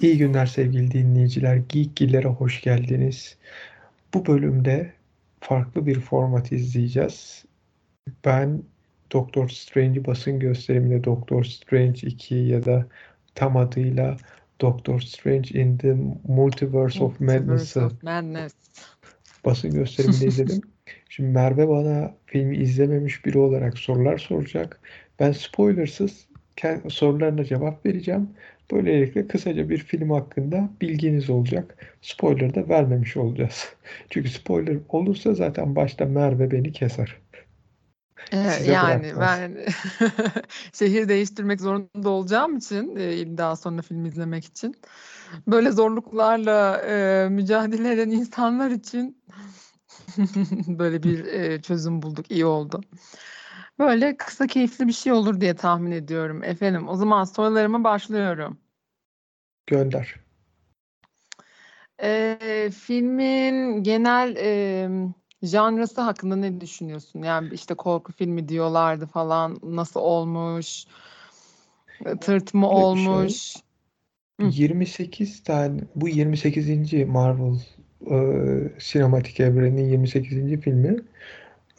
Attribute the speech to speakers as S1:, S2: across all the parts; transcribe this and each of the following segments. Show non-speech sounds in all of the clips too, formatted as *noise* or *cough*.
S1: İyi günler sevgili dinleyiciler. Geekgiller'e hoş geldiniz. Bu bölümde farklı bir format izleyeceğiz. Ben Doctor Strange basın gösteriminde Doctor Strange 2 ya da tam adıyla Doctor Strange in the Multiverse of Madness'ı
S2: Madness.
S1: basın gösteriminde izledim. *laughs* Şimdi Merve bana filmi izlememiş biri olarak sorular soracak. Ben spoilersız sorularına cevap vereceğim. Böylelikle kısaca bir film hakkında bilginiz olacak. Spoiler da vermemiş olacağız. *laughs* Çünkü spoiler olursa zaten başta Merve beni keser.
S2: Evet, yani ben *laughs* şehir değiştirmek zorunda olacağım için e, daha sonra film izlemek için böyle zorluklarla e, mücadele eden insanlar için *laughs* böyle bir e, çözüm bulduk. iyi oldu. Böyle kısa keyifli bir şey olur diye tahmin ediyorum. Efendim o zaman sorularıma başlıyorum.
S1: Gönder.
S2: Ee, filmin genel e, janrası hakkında ne düşünüyorsun? Yani işte korku filmi diyorlardı falan. Nasıl olmuş? Tırt mı
S1: Böyle
S2: olmuş?
S1: Şey, 28 tane bu 28. Marvel e, sinematik evrenin 28. filmi.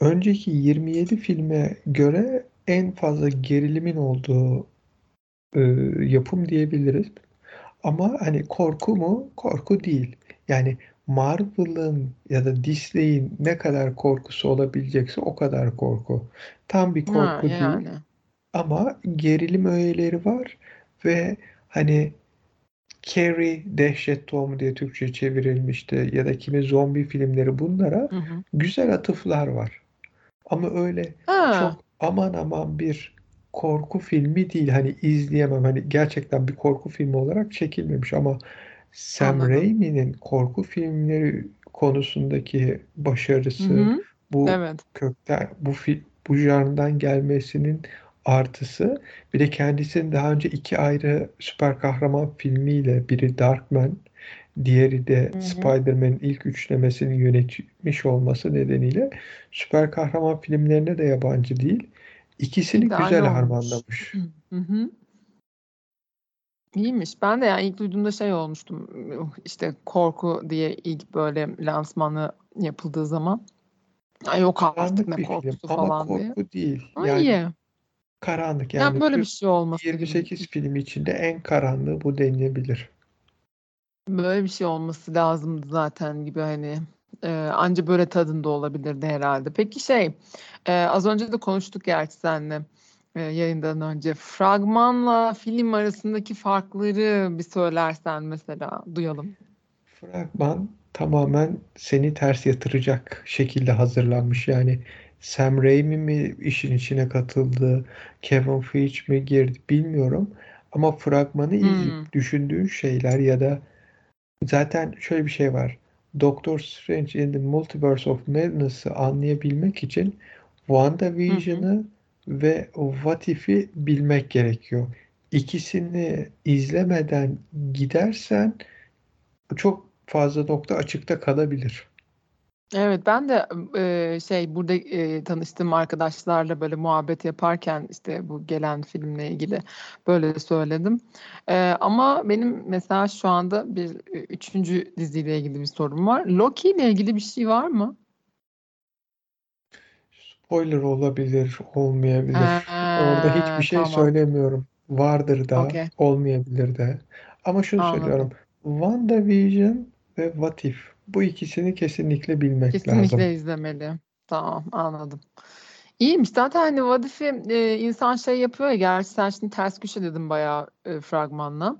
S1: Önceki 27 filme göre en fazla gerilimin olduğu e, yapım diyebiliriz. Ama hani korku mu? Korku değil. Yani Marvel'ın ya da Disney'in ne kadar korkusu olabilecekse o kadar korku. Tam bir korku
S2: Ha,
S1: değil
S2: yani.
S1: ama gerilim öğeleri var ve hani Carrie, Dehşet Tohumu diye Türkçe çevrilmişti ya da kimi zombi filmleri bunlara
S2: Hı hı.
S1: güzel atıflar var. Ama öyle
S2: Ha,
S1: çok aman aman bir korku filmi değil. Hani izleyemem. Hani gerçekten bir korku filmi olarak çekilmemiş ama Sam
S2: anladım.
S1: Raimi'nin korku filmleri konusundaki başarısı,
S2: hı.
S1: bu
S2: Evet.
S1: kökten bu fi- bu janrdan gelmesinin artısı, bir de kendisinin daha önce iki ayrı süper kahraman filmiyle biri Darkman, diğeri de. Spider-Man'in ilk üçlemesini yönetmiş olması nedeniyle süper kahraman filmlerine de yabancı değil. İkisini
S2: İdeal
S1: güzel harmanlamış.
S2: Hı hı. İyiymiş. Ben de yani ilk duyduğumda şey olmuştum. İşte korku diye ilk böyle lansmanı yapıldığı zaman. Ay yok artık ne
S1: bir film
S2: korkusu
S1: ama
S2: falan diye.
S1: korku değil.
S2: Ama
S1: Yani
S2: iyi.
S1: karanlık
S2: Yani
S1: yani
S2: böyle bir şey olması gibi.
S1: 28 film içinde en karanlığı bu denilebilir.
S2: Böyle bir şey olması lazımdı zaten gibi hani. E, anca böyle tadında olabilirdi herhalde. Peki şey e, az önce de konuştuk gerçi seninle e, yayından önce. Fragmanla film arasındaki farkları bir söylersen mesela duyalım.
S1: Fragman tamamen seni ters yatıracak şekilde hazırlanmış. Yani Sam Raimi mi işin içine katıldı, Kevin Feige mi girdi bilmiyorum. Ama fragmanı
S2: Hmm.
S1: izleyip düşündüğün şeyler ya da zaten şöyle bir şey var. Doctor Strange in the Multiverse of Madness'ı anlayabilmek için. WandaVision'ı ve What If'i bilmek gerekiyor. İkisini izlemeden gidersen çok fazla nokta açıkta kalabilir.
S2: Evet ben de e, şey burada e, tanıştığım arkadaşlarla böyle muhabbet yaparken işte bu gelen filmle ilgili böyle söyledim. E, ama benim mesela şu anda bir e, üçüncü diziyle ilgili bir sorum var. Loki ile ilgili bir şey var mı?
S1: Spoiler olabilir, olmayabilir. Orada hiçbir şey
S2: tamam.
S1: söylemiyorum. Vardır da,
S2: Okey.
S1: olmayabilir de. Ama şunu söylüyorum.
S2: Anladım.
S1: WandaVision ve What If bu ikisini kesinlikle bilmek lazım.
S2: Kesinlikle izlemeli. Tamam anladım. İyiymiş. Zaten hani What If'i e, insan şey yapıyor ya gerçi sen şimdi ters köşe dedim bayağı e, fragmanla.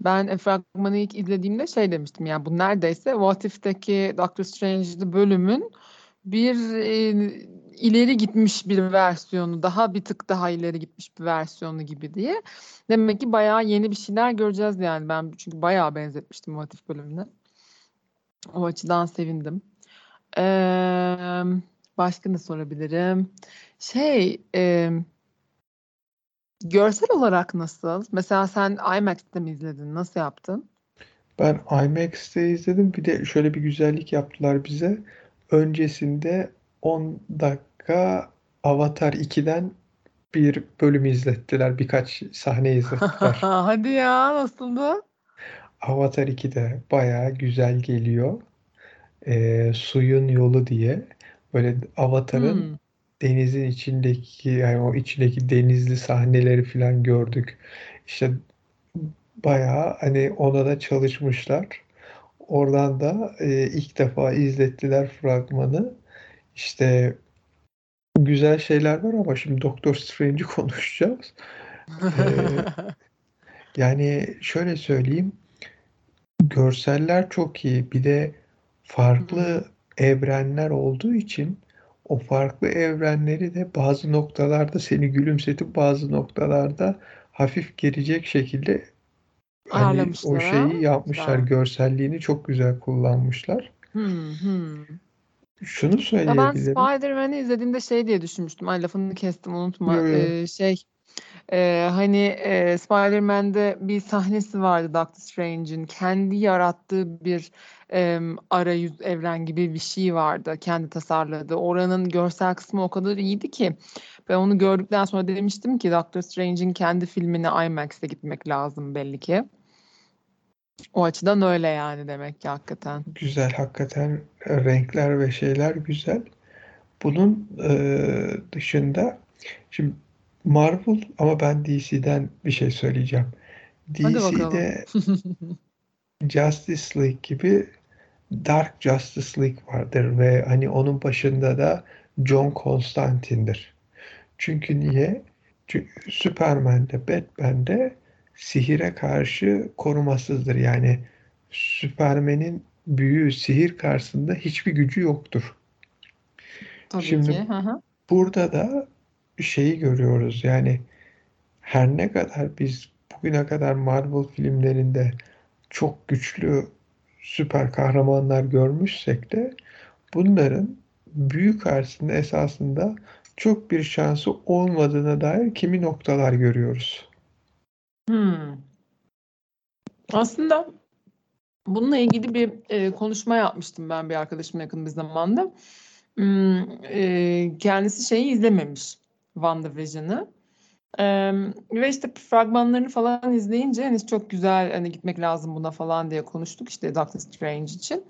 S2: Ben e, fragmanı ilk izlediğimde şey demiştim yani bu neredeyse What If'teki Doctor Strange'li bölümün bir e, ileri gitmiş bir versiyonu, daha bir tık daha ileri gitmiş bir versiyonu gibi diye. Demek ki bayağı yeni bir şeyler göreceğiz yani ben çünkü bayağı benzetmiştim What If bölümüne. O açıdan sevindim. Ee, başka ne sorabilirim? Şey, e, görsel olarak nasıl? Mesela sen IMAX'te mi izledin? Nasıl yaptın?
S1: Ben IMAX'te izledim. Bir de şöyle bir güzellik yaptılar bize. Öncesinde 10 dakika Avatar 2'den bir bölüm izlettiler. Birkaç sahne *laughs* izlettiler.
S2: Hadi ya, nasıldı?
S1: Avatar 2 de bayağı güzel geliyor. Ee, suyun yolu diye. Böyle Avatar'ın
S2: Hmm.
S1: denizin içindeki yani o içindeki denizli sahneleri falan gördük. İşte bayağı hani ona da çalışmışlar. Oradan da e, ilk defa izlettiler fragmanı. İşte güzel şeyler var ama şimdi Doctor Strange'i *laughs* konuşacağız. Ee, *laughs* yani şöyle söyleyeyim. Görseller çok iyi. Bir de farklı evrenler olduğu için o farklı evrenleri de bazı noktalarda seni gülümsetip bazı noktalarda hafif gelecek şekilde hani o şeyi yapmışlar.
S2: Güzel.
S1: Görselliğini çok güzel kullanmışlar.
S2: Hmm, hmm.
S1: Şunu
S2: Ya ben
S1: söyleyebilirim.
S2: Spider-Man'i izlediğimde şey diye düşünmüştüm. Ay lafını kestim unutma. Ee, şey e, hani e, Spider-Man'de bir sahnesi vardı Doctor Strange'in kendi yarattığı bir e, arayüz evren gibi bir şey vardı. Kendi tasarladığı. Oranın görsel kısmı o kadar iyiydi ki ben onu gördükten sonra demiştim ki Doctor Strange'in kendi filmine IMAX'te gitmek lazım belli ki. O açıdan öyle yani demek ki hakikaten.
S1: Güzel hakikaten e, renkler ve şeyler güzel. Bunun e, dışında şimdi Marvel ama ben DC'den bir şey söyleyeceğim. DC'de *laughs* Justice League gibi Dark Justice League vardır ve hani onun başında da John Constantine'dir. Çünkü niye? Çünkü Superman'de, Batman'de sihire karşı korumasızdır. Yani Superman'in büyü, sihir karşısında hiçbir gücü yoktur.
S2: Tabii
S1: Şimdi
S2: ki. Hı hı.
S1: burada da şeyi görüyoruz. Yani her ne kadar biz bugüne kadar Marvel filmlerinde çok güçlü süper kahramanlar görmüşsek de bunların büyü karşısında esasında çok bir şansı olmadığına dair kimi noktalar görüyoruz.
S2: Hmm. Aslında bununla ilgili bir e, konuşma yapmıştım ben bir arkadaşımla yakın bir zamanda. Hmm, e, kendisi şeyi izlememiş WandaVision'ı. E, ve işte fragmanlarını falan izleyince hani çok güzel hani gitmek lazım buna falan diye konuştuk işte Doctor Strange için.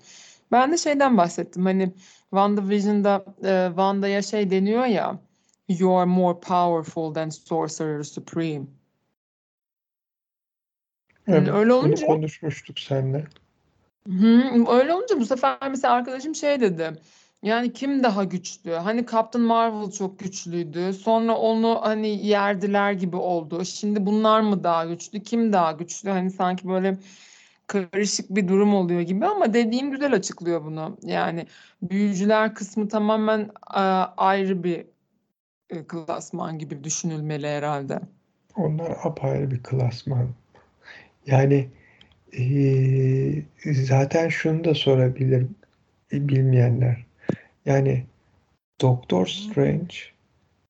S2: Ben de şeyden bahsettim hani WandaVision'da e, Wanda'ya şey deniyor ya You are more powerful than Sorcerer Supreme. Yani
S1: Evet,
S2: öyle olunca
S1: konuşmuştuk seninle.
S2: Hı, öyle olunca bu sefer mesela arkadaşım şey dedi. Yani kim daha güçlü? Hani Captain Marvel çok güçlüydü. Sonra onu hani yerdiler gibi oldu. Şimdi bunlar mı daha güçlü? Kim daha güçlü? Hani sanki böyle karışık bir durum oluyor gibi ama dediğim güzel açıklıyor bunu. Yani büyücüler kısmı tamamen a, ayrı bir e, klasman gibi düşünülmeli herhalde.
S1: Onlar apayrı bir klasman. Yani eee, zaten şunu da sorabilir bilmeyenler. Yani Doktor Strange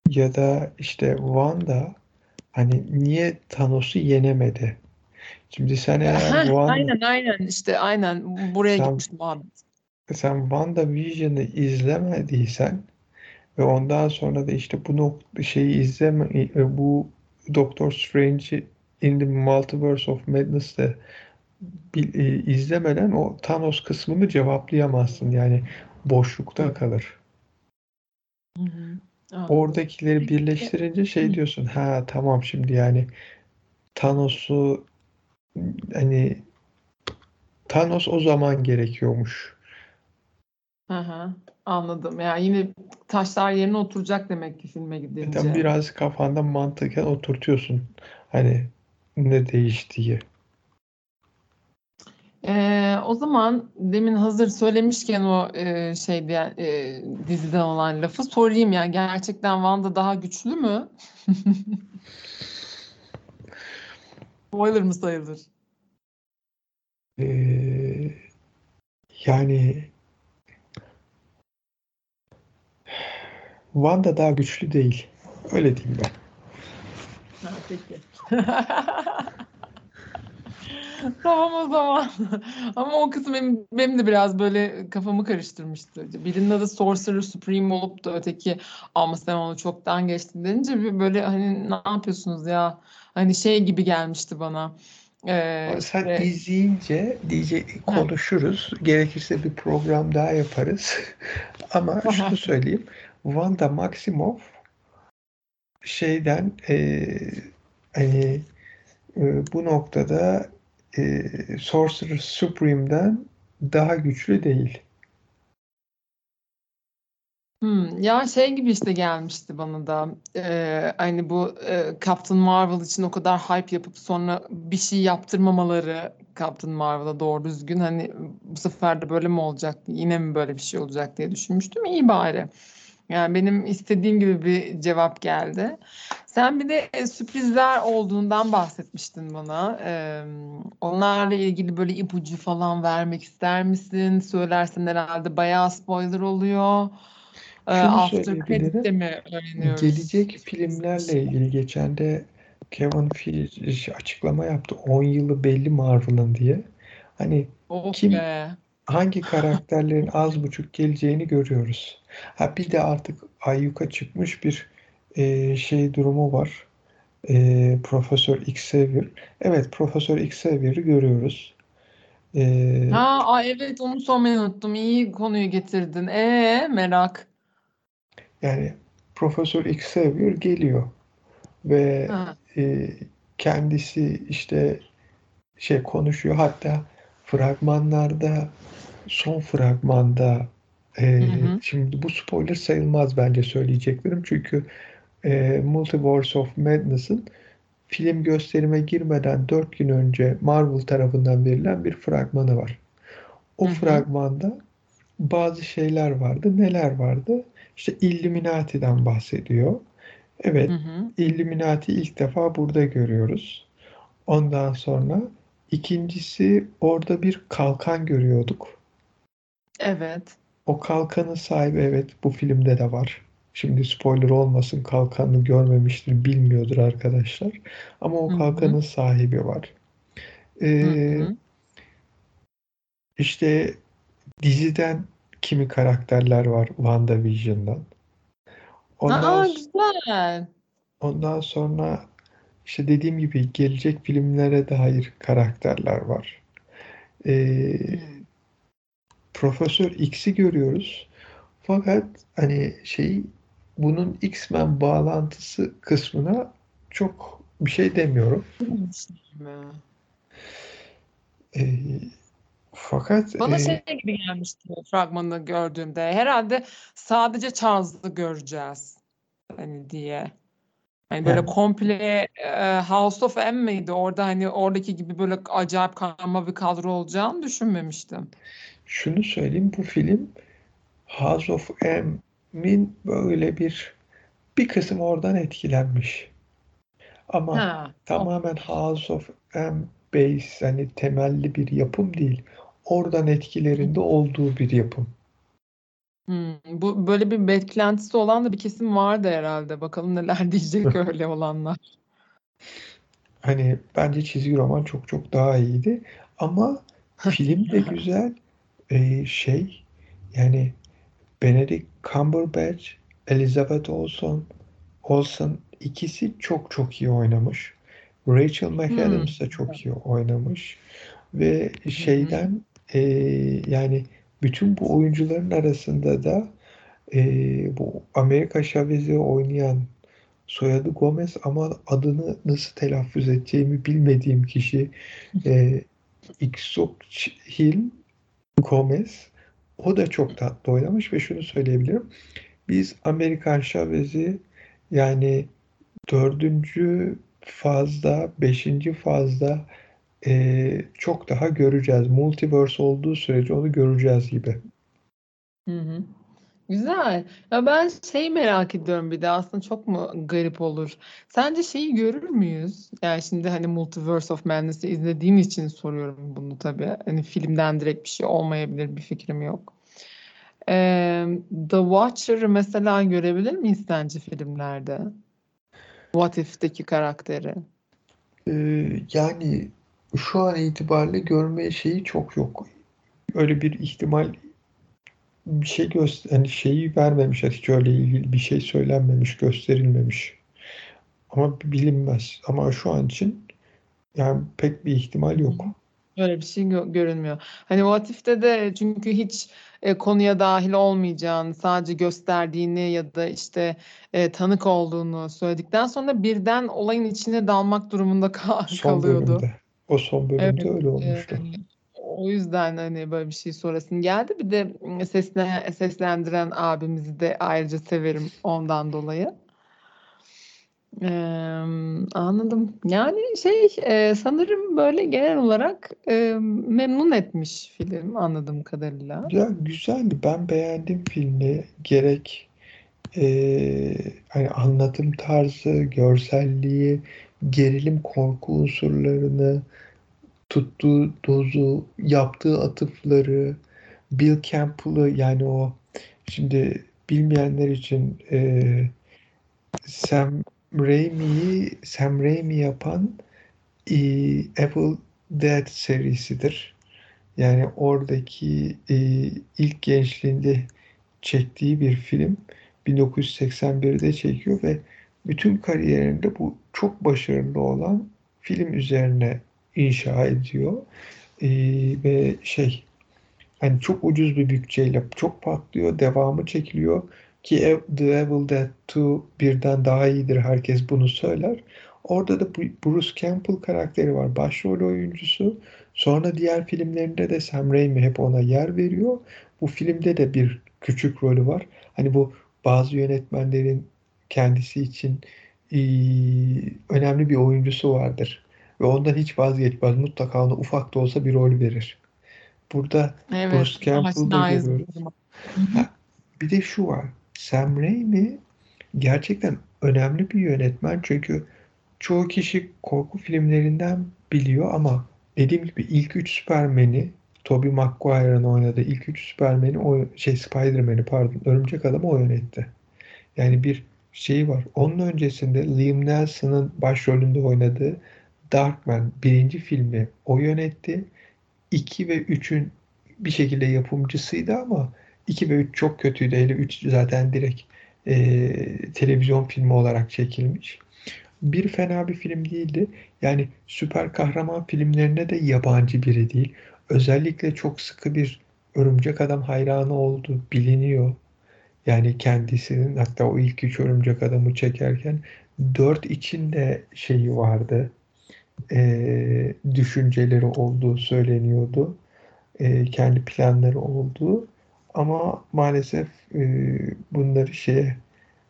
S1: ya da işte Wanda hani niye Thanos'u yenemedi? Şimdi sen eğer Wanda
S2: aynen aynen işte aynen buraya
S1: sen
S2: gitmiş muhabbet.
S1: sen WandaVision'ı izlemediysen ve ondan sonra da işte bu nok- şeyi izleme e, bu Doctor Strange in the Multiverse of Madness'te e, izlemeden o Thanos kısmını cevaplayamazsın. Yani boşlukta kalır.
S2: Hı hı, anladım.
S1: Oradakileri birleştirince şey diyorsun. Ha tamam şimdi yani Thanos'u hani Thanos o zaman gerekiyormuş.
S2: Hı hı, anladım. Yani yine taşlar yerine oturacak demek ki filme
S1: Zaten
S2: gidince.
S1: biraz kafanda mantıken oturtuyorsun. Hani ne değiştiği.
S2: Ee, o zaman demin hazır söylemişken o e, şey diye e, diziden olan lafı sorayım yani gerçekten Wanda daha güçlü mü? *laughs* Spoiler mı sayılır?
S1: Ee, yani Wanda daha güçlü değil. Öyle diyeyim ben.
S2: Ha, peki. *laughs* Tamam o zaman. *laughs* Ama o kısım benim, benim de biraz böyle kafamı karıştırmıştı. Birinin adı Sorcerer Supreme olup da öteki ama sen onu çoktan geçtin denince bir böyle hani ne yapıyorsunuz ya? Hani şey gibi gelmişti bana. Ee,
S1: Sen
S2: ve
S1: izleyince diyece
S2: Heh.
S1: konuşuruz. Gerekirse bir program daha yaparız. *laughs* Ama şunu söyleyeyim. Wanda Maximoff şeyden e, hani e, bu noktada e, Sorcerer Supreme'den daha güçlü değil.
S2: Hmm, ya şey gibi işte gelmişti bana da Ee, hani bu e, Captain Marvel için o kadar hype yapıp sonra bir şey yaptırmamaları Captain Marvel'a doğru düzgün hani bu sefer de böyle mi olacak yine mi böyle bir şey olacak diye düşünmüştüm iyi bari. Yani benim istediğim gibi bir cevap geldi. Sen bir de e, sürprizler olduğundan bahsetmiştin bana. Ee, onlarla ilgili böyle ipucu falan vermek ister misin? Söylersen herhalde bayağı spoiler oluyor. Ee,
S1: Şunu
S2: After. Credit'te mi öğreniyoruz?
S1: Gelecek filmlerle ilgili geçen de Kevin Feige açıklama yaptı. 10 yılı belli Marvel'ın diye. Hani
S2: Oh
S1: kim
S2: be.
S1: Hangi karakterlerin *laughs* az buçuk geleceğini görüyoruz. Ha bir de artık ayyuka çıkmış bir e, şey durumu var. E, Profesör Xavier. Evet Profesör Xavier'i görüyoruz. E,
S2: Ha, ay evet onu sormayı unuttum. İyi konuyu getirdin. Ee, merak.
S1: yani Profesör Xavier geliyor ve
S2: Ha.
S1: e, kendisi işte şey konuşuyor. Hatta fragmanlarda son fragmanda e,
S2: Hı hı.
S1: şimdi bu spoiler sayılmaz bence söyleyeceklerim. Çünkü e, Multiverse of Madness'ın film gösterime girmeden 4 gün önce Marvel tarafından verilen bir fragmanı var. O
S2: Hı hı.
S1: fragmanda bazı şeyler vardı. Neler vardı? İşte Illuminati'den bahsediyor. Evet,
S2: Hı hı.
S1: Illuminati ilk defa burada görüyoruz. Ondan sonra ikincisi orada bir kalkan görüyorduk.
S2: Evet.
S1: O kalkanın sahibi evet bu filmde de var. Şimdi spoiler olmasın kalkanı görmemiştir, bilmiyordur arkadaşlar. Ama o
S2: Hı hı.
S1: kalkanın sahibi var. Ee,
S2: hı.
S1: işte diziden kimi karakterler var WandaVision'dan. Ondan,
S2: Aa güzel.
S1: ondan sonra işte dediğim gibi gelecek filmlere dair karakterler var.
S2: Hmm.
S1: Profesör X'i görüyoruz. Fakat hani şey bunun X-Men bağlantısı kısmına çok bir şey demiyorum.
S2: Mi?
S1: Ee, fakat
S2: Bana
S1: e,
S2: şey gibi gelmişti fragmanı gördüğümde. Herhalde sadece Charles'ı göreceğiz. Hani diye. Hani böyle
S1: yani
S2: komple e, House of M miydi? Orada hani oradaki gibi böyle acayip karma bir kadro olacağını düşünmemiştim.
S1: şunu söyleyeyim bu film House of M'in böyle bir bir kısım oradan etkilenmiş. Ama
S2: Ha.
S1: tamamen House of M base hani temelli bir yapım değil. Oradan etkilerinde olduğu bir yapım.
S2: Hmm, bu böyle bir beklentisi olan da bir kesim vardı herhalde. Bakalım neler *laughs* diyecek *laughs* öyle olanlar.
S1: Hani bence çizgi roman çok çok daha iyiydi. Ama film de *laughs* güzel. Ee, şey yani Benedict Cumberbatch, Elizabeth Olsen, Olsen ikisi çok çok iyi oynamış. Rachel
S2: Hmm.
S1: McAdams da çok iyi oynamış. Ve şeyden e, yani bütün bu oyuncuların arasında da e, bu Amerika Chavez'i oynayan soyadı Gomez ama adını nasıl telaffuz edeceğimi bilmediğim kişi *laughs* e, Hill Gomez o da çok tatlı oynamış ve şunu söyleyebilirim. Biz Amerikan Chavez'i yani dördüncü fazda, beşinci fazda e, çok daha göreceğiz. Multiverse olduğu sürece onu göreceğiz gibi.
S2: Hı hı. Güzel. Ya ben şeyi merak ediyorum bir de aslında çok mu garip olur? Sence şeyi görür müyüz? Yani şimdi hani Multiverse of Madness'ı izlediğin için soruyorum bunu tabii. Hani filmden direkt bir şey olmayabilir bir fikrim yok. Ee, The Watcher'ı mesela görebilir miyiz sence filmlerde? What If'teki karakteri.
S1: Ee, yani şu an itibariyle görme şeyi çok yok. Öyle bir ihtimal bir şey göster hani şeyi vermemiş hiç öyle ilgili bir şey söylenmemiş, gösterilmemiş. Ama bilinmez. Ama şu an için Yani pek bir ihtimal yok.
S2: Öyle bir şey gö- görünmüyor. Hani What If'te de çünkü hiç e, konuya dahil olmayacağını, sadece gösterdiğini ya da işte e, tanık olduğunu söyledikten sonra birden olayın içine dalmak durumunda kal- kalıyordu.
S1: bölümde. O son bölümde
S2: Evet,
S1: öyle
S2: e,
S1: olmuştu.
S2: o yüzden hani böyle bir şey sorasın geldi. Bir de sesle, seslendiren abimizi de ayrıca severim ondan dolayı. Eee, anladım. Yani şey e, sanırım böyle genel olarak e, memnun etmiş film anladığım kadarıyla.
S1: Ya güzeldi. Ben beğendim filmi. Gerek eee, hani anlatım tarzı, görselliği, gerilim korku unsurlarını, tuttuğu dozu, yaptığı atıfları, Bill Campbell'ı yani o şimdi bilmeyenler için eee, Sam Raimi'yi Sam Raimi yapan e, Evil Dead serisidir. Yani oradaki e, ilk gençliğinde çektiği bir film 1981'de çekiyor ve bütün kariyerinde bu çok başarılı olan film üzerine inşa ediyor. E, ve şey hani çok ucuz bir bütçeyle çok patlıyor, devamı çekiliyor ki The Evil Dead 2 birden daha iyidir herkes bunu söyler. Orada da Bruce Campbell karakteri var başrol oyuncusu. Sonra diğer filmlerinde de Sam Raimi hep ona yer veriyor. Bu filmde de bir küçük rolü var. Hani bu bazı yönetmenlerin kendisi için önemli bir oyuncusu vardır. Ve ondan hiç vazgeçmez. Mutlaka ona ufak da olsa bir rol verir. Burada
S2: Evet,
S1: Bruce Campbell'da görüyoruz. bir de şu var. Sam Raimi gerçekten önemli bir yönetmen çünkü çoğu kişi korku filmlerinden biliyor ama dediğim gibi ilk üç Superman'i Tobey Maguire'ın oynadığı ilk üç Superman'i o şey Spider-Man'i pardon Örümcek Adam'ı o yönetti. Yani bir şey var. Onun öncesinde Liam Neeson'ın başrolünde oynadığı Darkman birinci filmi o yönetti. 2 ve 3'ün bir şekilde yapımcısıydı ama 2 ve 3 çok kötüydü. Hele 3 zaten direkt e, televizyon filmi olarak çekilmiş. Bir fena bir film değildi. Yani süper kahraman filmlerine de yabancı biri değil. Özellikle çok sıkı bir Örümcek Adam hayranı olduğu biliniyor. Yani kendisinin hatta o ilk üç Örümcek Adam'ı çekerken 4 içinde şeyi vardı. e, düşünceleri olduğu söyleniyordu. E, kendi planları olduğu. Ama maalesef e, bunları şeye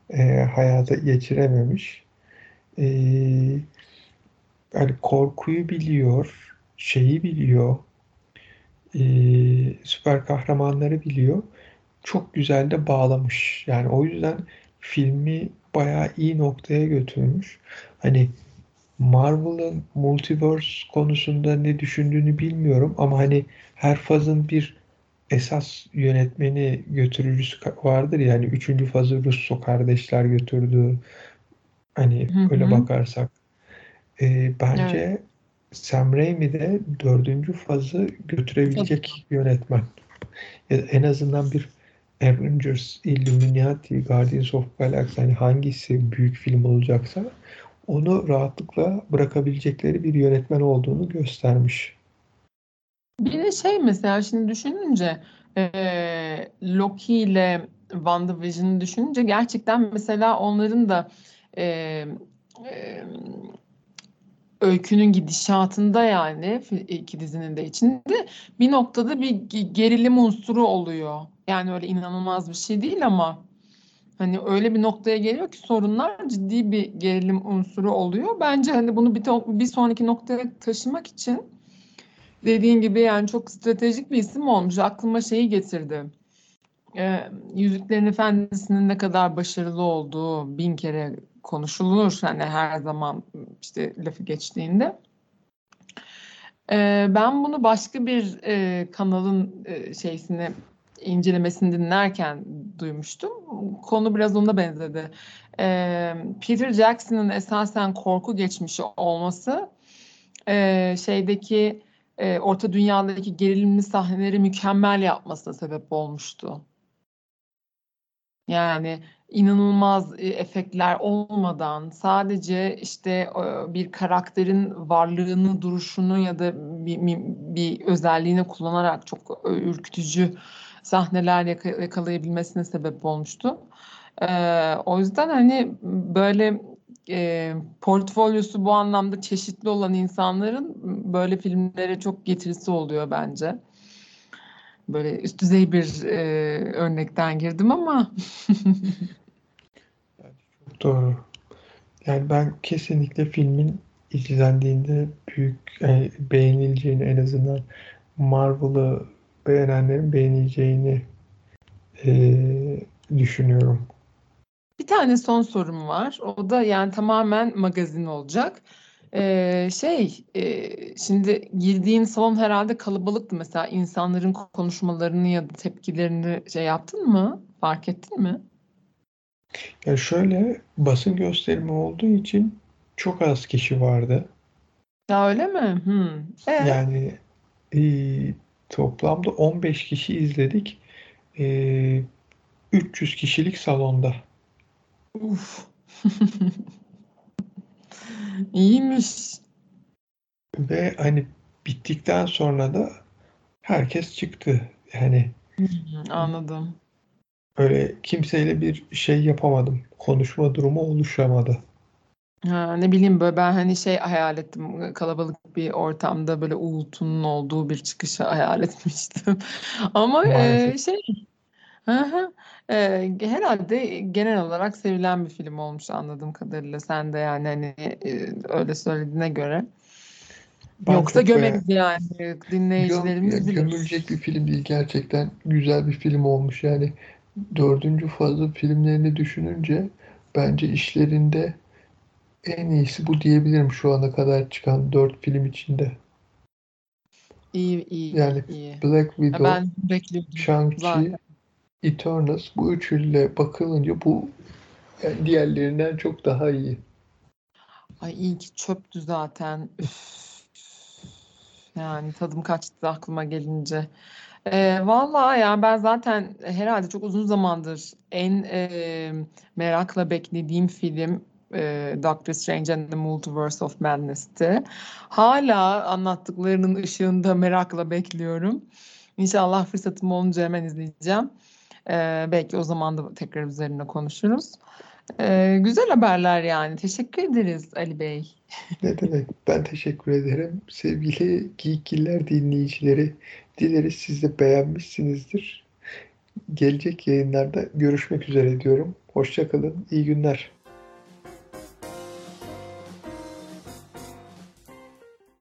S1: e, hayata geçirememiş. E, yani korkuyu biliyor, şeyi biliyor, e, süper kahramanları biliyor. Çok güzel de bağlamış. Yani o yüzden filmi bayağı iyi noktaya götürmüş. Hani Marvel'ın multiverse konusunda ne düşündüğünü bilmiyorum ama hani her fazın bir esas yönetmeni götürücüsü vardır yani üçüncü fazı Russo kardeşler götürdü. Hani
S2: Hı
S1: öyle
S2: hı.
S1: bakarsak. Ee,
S2: Evet.
S1: bence Sam Raimi de dördüncü fazı götürebilecek yönetmen. Ya da en azından bir Avengers, Illuminati, Guardians of Galaxy hani hangisi büyük film olacaksa onu rahatlıkla bırakabilecekleri bir yönetmen olduğunu göstermiş.
S2: Bir de şey mesela şimdi düşününce eee Loki ile WandaVision'ı düşününce gerçekten mesela onların da eee, eee, öykünün gidişatında yani iki dizinin de içinde bir noktada bir ge- gerilim unsuru oluyor. Yani öyle inanılmaz bir şey değil ama hani öyle bir noktaya geliyor ki sorunlar ciddi bir gerilim unsuru oluyor. Bence hani bunu bir, bir sonraki noktaya taşımak için dediğin gibi yani çok stratejik bir isim olmuş. Aklıma şeyi getirdi. Ee, Yüzüklerin Efendisi'nin ne kadar başarılı olduğu bin kere konuşulur. Hani her zaman işte lafı geçtiğinde. Ee, ben bunu başka bir e, kanalın e, şeysini incelemesini dinlerken duymuştum. Konu biraz ona benzedi. Ee, Peter Jackson'ın esasen korku geçmişi olması e, şeydeki e, Orta Dünya'daki gerilimli sahneleri mükemmel yapmasına sebep olmuştu. Yani inanılmaz e, efektler olmadan sadece işte e, bir karakterin varlığını, duruşunu ya da bir, bir özelliğini kullanarak çok ürkütücü sahneler yakalayabilmesine sebep olmuştu. Ee, o yüzden hani böyle e, portfolyosu bu anlamda çeşitli olan insanların böyle filmlere çok getirisi oluyor bence. Böyle üst düzey bir e, örnekten girdim ama.
S1: çok *laughs* doğru. Yani ben kesinlikle filmin izlendiğinde büyük yani beğenileceğini en azından Marvel'ı beğenenlerin beğeneceğini e, düşünüyorum.
S2: Bir tane son sorum var. O da yani tamamen magazin olacak. Ee, şey, e, şimdi girdiğin salon herhalde kalabalıktı mesela insanların konuşmalarını ya da tepkilerini şey yaptın mı? Fark ettin mi?
S1: Ya şöyle basın gösterimi olduğu için çok az kişi vardı.
S2: Ya öyle mi? Hmm.
S1: E? Yani e, toplamda 15 kişi izledik. E, 300 kişilik salonda.
S2: Uf. *laughs* İyiymiş.
S1: Ve hani bittikten sonra da herkes çıktı. Yani
S2: anladım.
S1: öyle kimseyle bir şey yapamadım. Konuşma durumu oluşamadı.
S2: Ha, ne bileyim böyle ben hani şey hayal ettim kalabalık bir ortamda böyle uğultunun olduğu bir çıkışı hayal *laughs* etmiştim. Ama e, şey hı. Eee, herhâlde genel olarak sevilen bir film olmuş anladığım kadarıyla. Sen de yani, hani, eee, öyle söylediğine göre. Ben Yoksa çok gömeriz yani.
S1: Göm
S2: Dinleyicilerimiz bilir.
S1: gömülecek bir film değil. Gerçekten güzel bir film olmuş. Yani dördüncü fazla filmlerini düşününce bence işlerinde en iyisi bu diyebilirim şu ana kadar çıkan dört film içinde.
S2: İyi, iyi,
S1: Yani
S2: iyi.
S1: Black Widow,
S2: ben
S1: Shang-Chi Eternals bu üçüyle bakılınca bu yani diğerlerinden çok daha iyi.
S2: Ay iyi ki çöptü zaten. Üf. Yani tadım kaçtı aklıma gelince. Ee, vallahi ya ben zaten herhalde çok uzun zamandır en e, merakla beklediğim film e, Doctor Strange and the Multiverse of Madness'ti. Hala anlattıklarının ışığında merakla bekliyorum. İnşallah fırsatım olunca hemen izleyeceğim. Ee, belki o zaman da tekrar üzerine konuşuruz. Ee, güzel haberler yani. Teşekkür ederiz Ali Bey.
S1: Ne demek? Ben teşekkür ederim. Sevgili Geekiller dinleyicileri, dileriz siz de beğenmişsinizdir. Gelecek yayınlarda görüşmek üzere diyorum. Hoşçakalın, iyi günler.